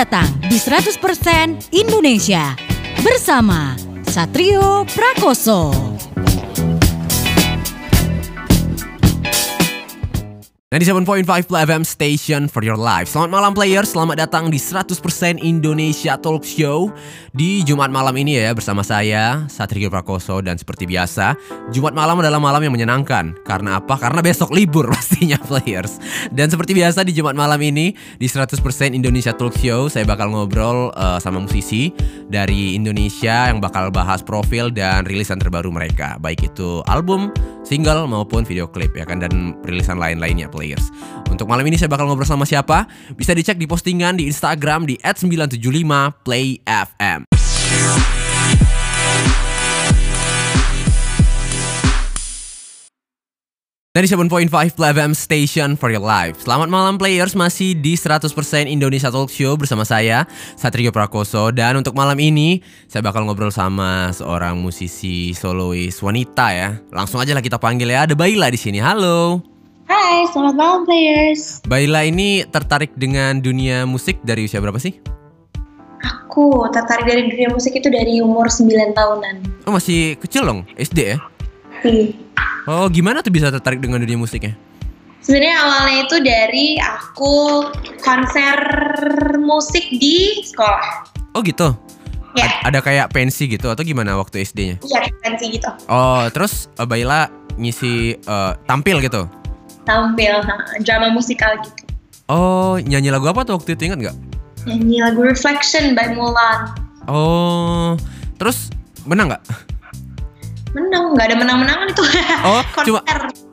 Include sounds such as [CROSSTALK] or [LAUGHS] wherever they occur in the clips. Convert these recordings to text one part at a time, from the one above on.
datang di 100% Indonesia bersama Satrio Prakoso. 97.5 Play FM Station for your life. Selamat malam player, selamat datang di 100% Indonesia Talk Show Di Jumat malam ini ya bersama saya Satrio Prakoso dan seperti biasa Jumat malam adalah malam yang menyenangkan. Karena apa? Karena besok libur [LAUGHS] pastinya players. Dan seperti biasa di Jumat malam ini Di 100% Indonesia Talk Show Saya bakal ngobrol uh, sama musisi Dari Indonesia yang bakal bahas profil dan rilisan terbaru mereka. Baik itu album, single maupun video klip ya kan? Dan rilisan lain-lainnya. Untuk malam ini saya bakal ngobrol sama siapa? Bisa dicek di postingan di Instagram di @975playfm. Dari 7.5 Play FM Station for your life. Selamat malam players. Masih di 100% Indonesia Talk Show Bersama saya Satrio Prakoso. Dan untuk malam ini Saya bakal ngobrol sama Seorang musisi solois wanita ya. Langsung aja lah kita panggil ya. Ada Baila di sini. Halo Hai, selamat malam players. Baila ini tertarik dengan dunia musik dari usia berapa sih? Aku tertarik dari dunia musik itu dari umur 9 tahunan. Oh masih kecil dong, SD ya? Iya. Oh gimana tuh bisa tertarik dengan dunia musiknya? Sebenarnya awalnya itu dari aku konser musik di sekolah. Oh gitu? Ya. Ad- ada kayak pensi gitu atau gimana waktu SD-nya? Iya, pensi gitu. Oh terus uh, Baila ngisi uh, tampil gitu? Tampil drama musikal gitu. Oh nyanyi lagu apa tuh waktu itu ingat nggak? Nyanyi lagu Reflection by Mulan. Oh terus menang nggak? Menang, nggak ada menang-menangan itu. [LAUGHS] Oh cuma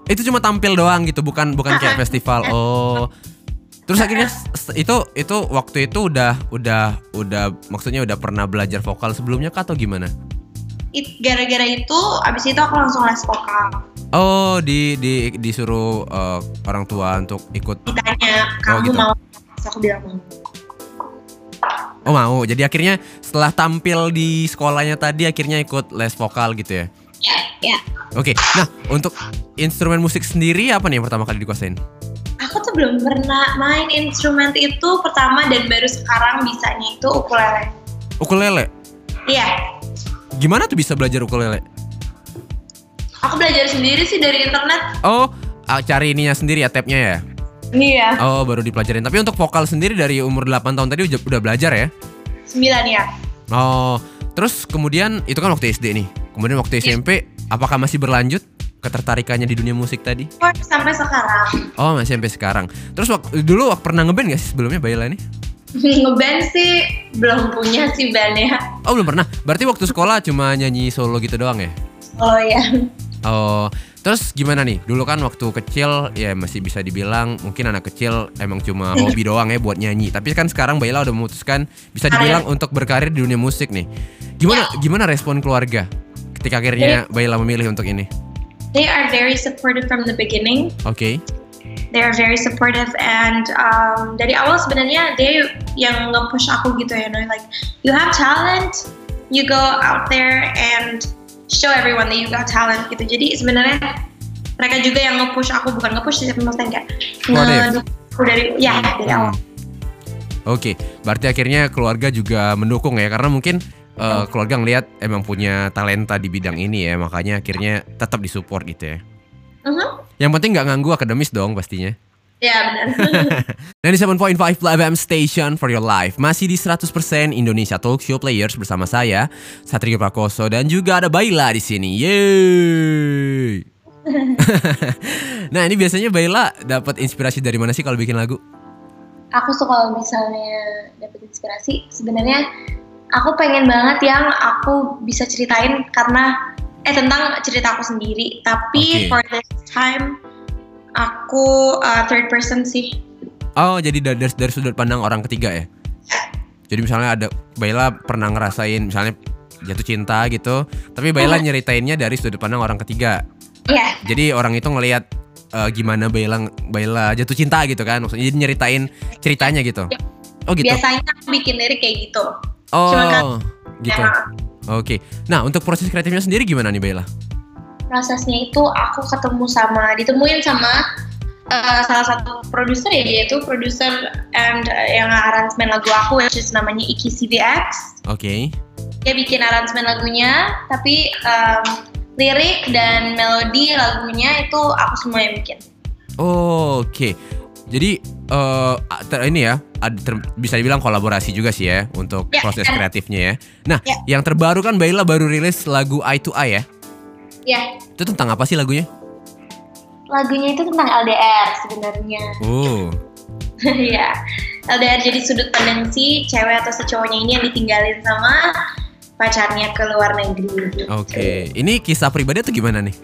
itu cuma tampil doang gitu bukan bukan kayak [LAUGHS] festival. Oh terus akhirnya itu itu waktu itu udah udah udah maksudnya udah pernah belajar vokal sebelumnya kah atau gimana? It- Gara-gara itu, abis itu aku langsung les vokal. Oh di di disuruh uh, orang tua untuk ikut. Ditanya, Oh, kamu gitu. mau? Terus aku bilang mau. Oh mau. Jadi akhirnya setelah tampil di sekolahnya tadi akhirnya ikut les vokal gitu ya. Ya, ya. Oke. Nah untuk instrumen musik sendiri apa nih yang pertama kali dikuasain? Aku tuh belum pernah main instrumen itu pertama dan baru sekarang bisanya itu ukulele. Ukulele. Iya, Gimana tuh bisa belajar ukulele? Aku belajar sendiri sih dari internet. Oh ah, cari ininya sendiri ya tabnya ya. Iya. Oh baru dipelajarin. Tapi untuk vokal sendiri dari umur 8 tahun tadi udah, udah belajar ya? Sembilan ya. Oh terus kemudian itu kan waktu SD nih. Kemudian waktu SMP apakah masih berlanjut ketertarikannya di dunia musik tadi? Oh, sampai sekarang Oh masih sampai sekarang. Terus waktu dulu waktu pernah ngeband gak sih sebelumnya Baila [LAUGHS] nih? ngeband sih belum punya sih bandnya. Oh belum pernah. Berarti waktu sekolah cuma nyanyi solo gitu doang ya? Oh ya. Oh terus gimana nih? Dulu kan waktu kecil ya masih bisa dibilang mungkin anak kecil emang cuma [LAUGHS] hobi doang ya buat nyanyi. Tapi kan sekarang Baila udah memutuskan bisa dibilang untuk berkarir di dunia musik nih. Gimana gimana respon keluarga ketika akhirnya Baila memilih untuk ini? They are very supportive from the beginning. Oke. They are very supportive and um, dari awal sebenarnya they yang nge-push aku gitu ya, know, like you have talent, you go out there and show everyone that you got talent gitu. Jadi sebenarnya mereka juga yang nge-push aku bukan nge-push sih maksudnya kayak ngedukung aku dari ya dari awal. Oke, berarti akhirnya keluarga juga mendukung ya karena mungkin eh, keluarga ngelihat emang punya talenta di bidang ini ya, makanya akhirnya tetap disupport gitu ya. Mhm. Yang penting nggak ganggu akademis dong pastinya. Ya benar. Di 7.5 Play FM Station for your life Masih di 100% Indonesia Talk Show Players bersama saya Satrio Prakoso dan juga ada Baila di sini. Yeay. [LAUGHS] nah, ini biasanya Baila dapat inspirasi dari mana sih kalau bikin lagu? aku tuh kalau misalnya dapet inspirasi sebenarnya aku pengen banget yang aku bisa ceritain karena eh tentang cerita aku sendiri tapi Oke. for this time aku uh, third person sih Oh, jadi dari, dari, dari sudut pandang orang ketiga ya? Jadi misalnya ada Baila pernah ngerasain misalnya jatuh cinta gitu, tapi Baila nyeritainnya dari sudut pandang orang ketiga. ya Jadi orang itu ngelihat eh, gimana Baila Baila jatuh cinta gitu kan, maksudnya jadi nyeritain ceritanya gitu. Oh gitu. biasanya aku bikin lirik kayak gitu Oh, Cuma kan- gitu. Ya, Oke. Nah, untuk proses kreatifnya sendiri gimana nih Baila? Prosesnya itu aku ketemu sama ditemuin sama uh, salah satu produser ya dia itu produser and uh, yang aransemen lagu aku which is namanya Iki CVX. Oke. Dia bikin aransemen lagunya, tapi um, lirik dan melodi lagunya itu aku semua yang bikin. Oh, Oke. Jadi eh ter- ini ya ad- ter- bisa dibilang kolaborasi juga sih ya untuk Ya, proses kreatifnya ya. Nah, Ya. yang terbaru kan Baila baru rilis lagu Eye to Eye ya. Ya, Itu tentang apa sih lagunya? lagunya itu tentang LDR sebenarnya. Oh. [LAUGHS] ya LDR jadi sudut pandang si cewek atau si cowoknya ini yang ditinggalin sama pacarnya ke luar negeri. Oke. Ini kisah pribadi atau gimana nih?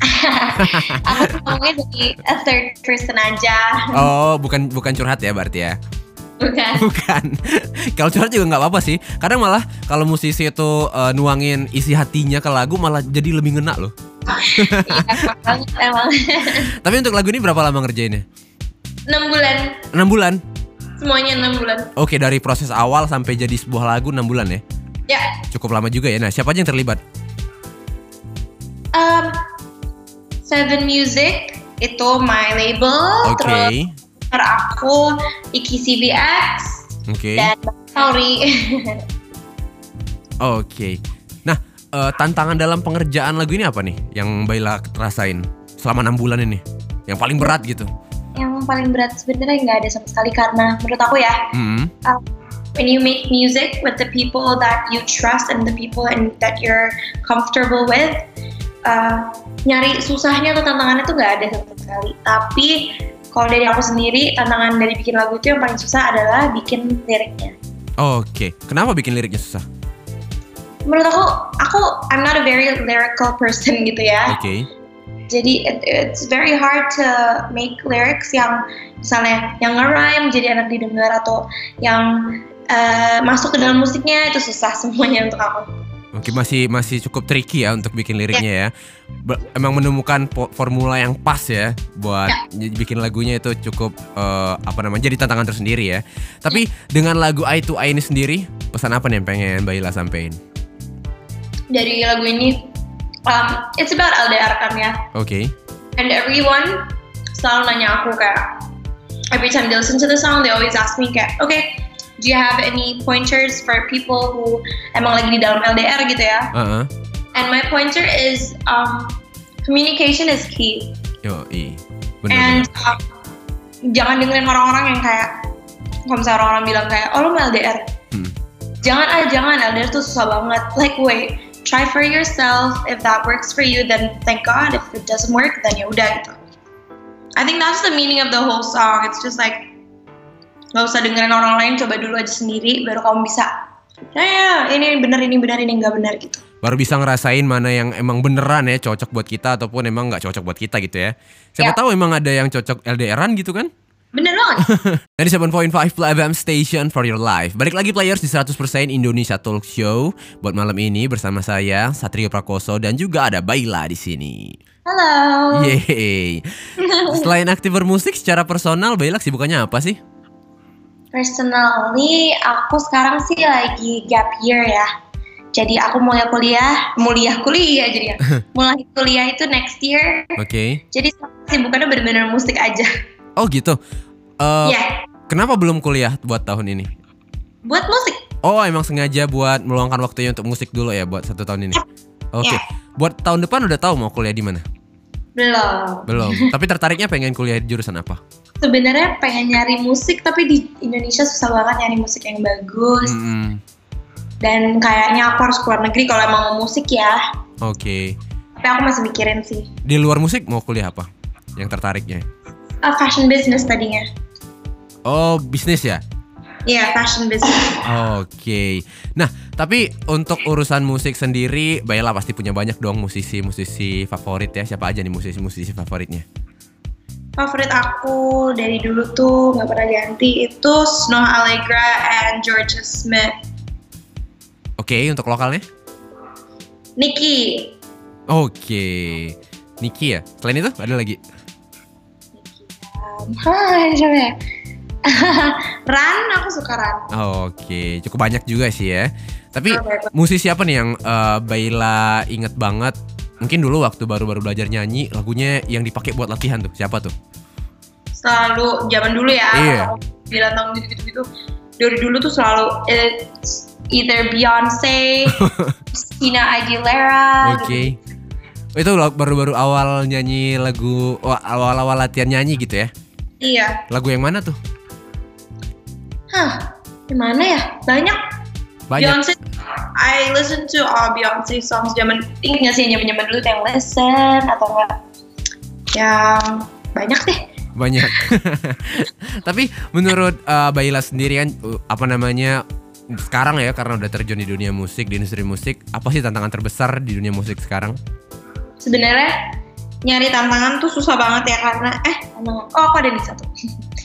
[LAUGHS] Aku ngomongnya dari third person aja, Oh, bukan bukan curhat ya berarti ya. Bukan? [LAUGHS] Bukan. kalau curhat juga nggak apa-apa sih. Kadang malah kalau musisi itu eh, nuangin isi hatinya ke lagu malah jadi lebih ngena loh. [LAUGHS] Iya, emang. [LAUGHS] Tapi untuk lagu ini berapa lama ngerjainnya? 6 bulan, 6 bulan. semuanya 6 bulan. Oke, dari proses awal sampai jadi sebuah lagu 6 bulan ya. Ya, Cukup lama juga ya. Nah, siapa aja yang terlibat? um, Seven Music itu my label, Oke. terus partner aku Iki CBX Oke. dan Sauri. [LAUGHS] Oke. Nah, eh, tantangan dalam pengerjaan lagu ini apa nih yang Baila rasain selama 6 bulan ini? Yang paling berat gitu. yang paling berat sebenarnya nggak ada sama sekali karena menurut aku ya Hmm. when you make music with the people that you trust and the people and that you're comfortable with uh, nyari susahnya atau tantangannya tuh nggak ada sama sekali tapi kalau dari aku sendiri tantangan dari bikin lagu itu yang paling susah adalah bikin liriknya Oke. Kenapa bikin liriknya susah? menurut aku aku I'm not a very lyrical person [LAUGHS] gitu ya Oke. jadi it- it's very hard to make lyrics yang misalnya yang nge-rhyme jadi enak didengar atau yang uh, masuk ke dalam musiknya itu susah [LAUGHS] semuanya untuk aku. Oke, masih masih cukup tricky ya untuk bikin liriknya ya. Be- emang menemukan formula yang pas ya buat ny- bikin lagunya itu cukup eh, apa namanya jadi tantangan tersendiri ya. Tapi dengan lagu Eye to Eye ini sendiri, pesan apa nih yang pengen Baila sampein? Dari lagu ini, um, it's about LDR kan ya. Oke. And everyone selalu nanya aku kayak every time they listen to the song, they always ask me kayak, okay, do you have any pointers for people who emang lagi di dalam LDR gitu ya? Heeh. And my pointer is um, communication is key. Yo, i. Bener, And bener. uh, jangan dengerin orang-orang yang kayak kalau misalnya orang-orang bilang kayak oh lu mau LDR Hmm. jangan ah jangan LDR tuh susah banget like wait try for yourself if that works for you then thank God if it doesn't work then ya udah gitu I think that's the meaning of the whole song it's just like nggak usah dengerin orang lain coba dulu aja sendiri baru kamu bisa ya ya ini benar ini benar ini nggak benar gitu Baru bisa ngerasain mana yang emang beneran ya cocok buat kita ataupun emang nggak cocok buat kita gitu ya. Siapa Ya. tahu emang ada yang cocok LDRan gitu kan? bener banget [LAUGHS] Dari 7.5 Play FM Station for your life Balik lagi players di 100% Indonesia Talk Show Buat malam ini bersama saya Satrio Prakoso dan juga ada Baila di sini. halo Yeay. [LAUGHS] Selain aktif bermusik secara personal, Baila kesibukannya apa sih? Personally, aku sekarang sih lagi gap year ya. Jadi aku mulai kuliah, muliah kuliah jadinya. [LAUGHS] mulai kuliah itu next year. Oke. Jadi sibukannya bener-bener musik aja. Oh gitu. Eh, Ya, Kenapa belum kuliah buat tahun ini? buat musik. Oh emang sengaja buat meluangkan waktunya untuk musik dulu ya buat satu tahun ini. Oke. Ya. Buat tahun depan udah tahu mau kuliah di mana? Belum. Belum. [LAUGHS] Tapi tertariknya pengen kuliah di jurusan apa? Sebenarnya pengen nyari musik tapi di Indonesia susah banget nyari musik yang bagus. Mm-mm. Dan kayaknya aku harus keluar negeri kalau emang mau musik ya. Oke. Tapi aku masih mikirin sih. Di luar musik mau kuliah apa? Yang tertariknya? Ah, fashion business tadinya. Oh bisnis ya? Iya, fashion business. Oke. Nah, tapi untuk urusan musik sendiri, Bayla pasti punya banyak dong musisi-musisi favorit ya. Siapa aja nih musisi-musisi favoritnya? Favorit aku dari dulu tuh nggak pernah ganti itu Snow Allegra and Georgia Smith. Oke, untuk lokalnya? Nicki. Oke. Niki ya. Selain itu ada lagi? Um, [LAUGHS] hai, siapa ya? [LAUGHS] Ran, aku suka Ran. Oke, cukup banyak juga sih ya. Tapi Oh, musisi apa nih yang eh, Bayla inget banget? Mungkin dulu waktu baru-baru belajar nyanyi, lagunya yang dipakai buat latihan tuh. Siapa tuh? selalu zaman dulu ya Iya. sembilan tahun gitu gitu gitu dari dulu tuh selalu it's either Beyonce, Christina [LAUGHS] Aguilera, Oke. Oh, Itu lag- baru-baru awal nyanyi lagu awal-awal latihan nyanyi gitu ya. Iya. Lagu yang mana tuh? Hah, gimana ya? Banyak. Banyak. Beyonce, I listen to all Beyonce songs zaman ingat sih zaman zaman dulu yang listen atau enggak yang banyak deh. Banyak. [LAUGHS] Tapi menurut uh, Baila sendiri kan uh, apa namanya sekarang ya karena udah terjun di dunia musik, di industri musik, apa sih tantangan terbesar di dunia musik sekarang? Sebenarnya nyari tantangan tuh susah banget ya karena eh tantangan. Oh aku ada di satu.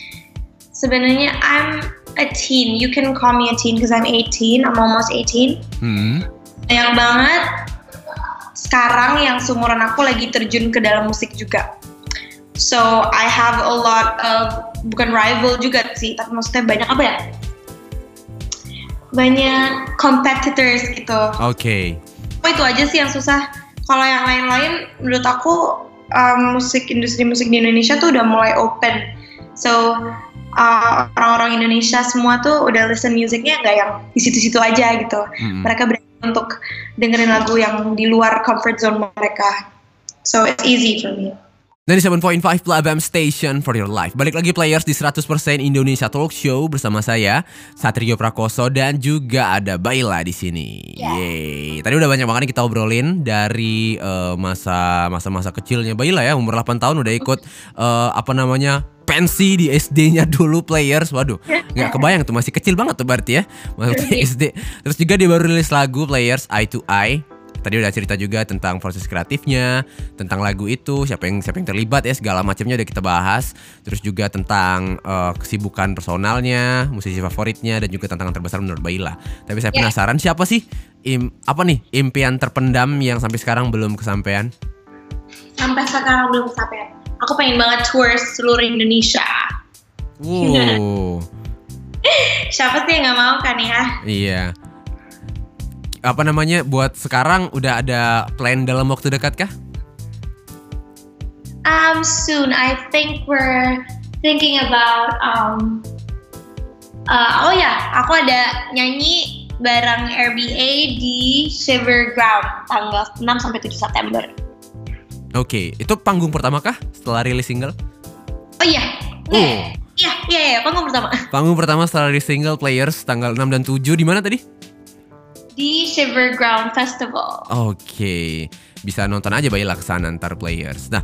[LAUGHS] Sebenarnya I'm a teen. You can call me a teen because I'm 18. I'm almost 18. Hmm. Banyak banget sekarang yang seumuran aku lagi terjun ke dalam musik juga. So I have a lot of bukan rival juga sih, tapi maksudnya banyak apa ya? Banyak competitors gitu. Oke. Oh, itu aja sih yang susah. Kalau yang lain-lain, menurut aku um, musik industri musik di Indonesia tuh udah mulai open. So uh, orang-orang Indonesia semua tuh udah listen musiknya nggak yang di situ-situ aja gitu. Mm-mm. Mereka berani untuk dengerin lagu yang di luar comfort zone mereka. So it's easy for me. Dari 7.5 Play FM Station for your life. Balik lagi players di 100% Indonesia Talk Show Bersama saya Satrio Prakoso Dan juga ada Baila di sini. Yeay. Tadi udah banyak banget kita obrolin Dari eh, masa masa-masa kecilnya Baila ya. Umur 8 tahun udah ikut eh, Apa namanya pensi di SD-nya dulu players. Waduh nggak kebayang tuh masih kecil banget tuh berarti ya. Masuk SD Terus juga dia baru rilis lagu players Eye to Eye Tadi udah cerita juga tentang proses kreatifnya, tentang lagu itu, siapa yang siapa yang terlibat ya segala macamnya udah kita bahas. Terus juga tentang eh, kesibukan personalnya, musisi favoritnya dan juga tantangan terbesar menurut Baila. Tapi saya Ya. penasaran siapa sih im, apa nih impian terpendam yang sampai sekarang belum kesampaian? Sampai sekarang belum sampai. Aku pengen banget tour seluruh Indonesia. Wow. [LAUGHS] Siapa sih yang nggak mau kan ya? iya. Apa namanya buat sekarang udah ada plan dalam waktu dekat kah? Um, soon. I think we're thinking about um. uh, oh ya, aku ada nyanyi bareng RBA di Shiver Ground tanggal 6 sampai 7 September. Oke, itu panggung pertama kah setelah rilis single? Oh iya. Oh. Iya, iya, iya, panggung pertama. Panggung pertama setelah rilis single Players tanggal 6 dan 7 di mana tadi? Di Shiver Ground Festival. Oke, bisa nonton aja Baila ke sana ntar Players. Nah,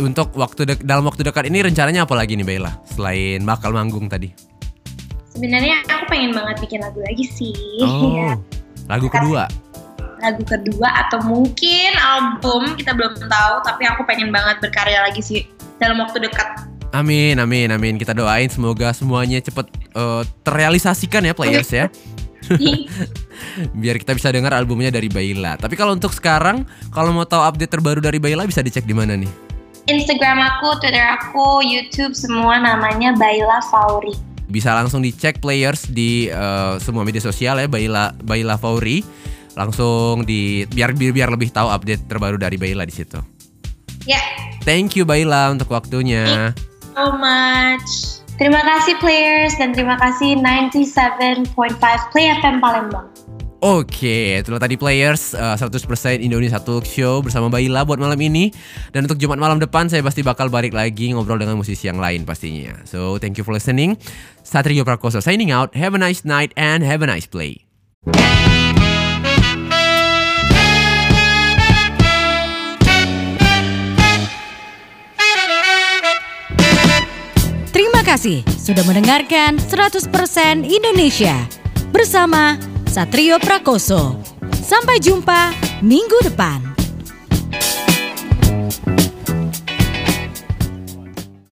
untuk waktu dalam waktu dekat ini rencananya apa lagi nih Baila selain bakal manggung tadi? Sebenarnya aku pengen banget bikin lagu lagi sih. Oh, Ya, [LAUGHS] lagu kedua. lagu kedua atau mungkin album kita belum tahu, tapi aku pengen banget berkarya lagi sih dalam waktu dekat. Amin, amin, amin. Kita doain semoga semuanya cepet eh, terrealisasikan ya Players ya. [LAUGHS] [LAUGHS] Biar kita bisa dengar albumnya dari Baila. Tapi kalau untuk sekarang, kalau mau tahu update terbaru dari Baila bisa dicek di mana nih? Instagram aku, Twitter aku, YouTube semua namanya Baila Fauri. bisa langsung dicek players di eh, semua media sosial ya Baila Baila Fauri langsung di biar biar, lebih tahu update terbaru dari Baila di situ. Ya, Thank you Baila untuk waktunya. so much. Terima kasih players dan terima kasih 97.5 Play FM Palembang. Oke, itulah tadi players eh, 100% Indonesia Talk Show bersama Baila buat malam ini. Dan untuk Jumat malam depan saya pasti bakal balik lagi ngobrol dengan musisi yang lain pastinya. So, thank you for listening. Satrio Prakoso signing out. Have a nice night and have a nice play. Terima kasih sudah mendengarkan 100% Indonesia bersama Satrio Prakoso. Sampai jumpa minggu depan.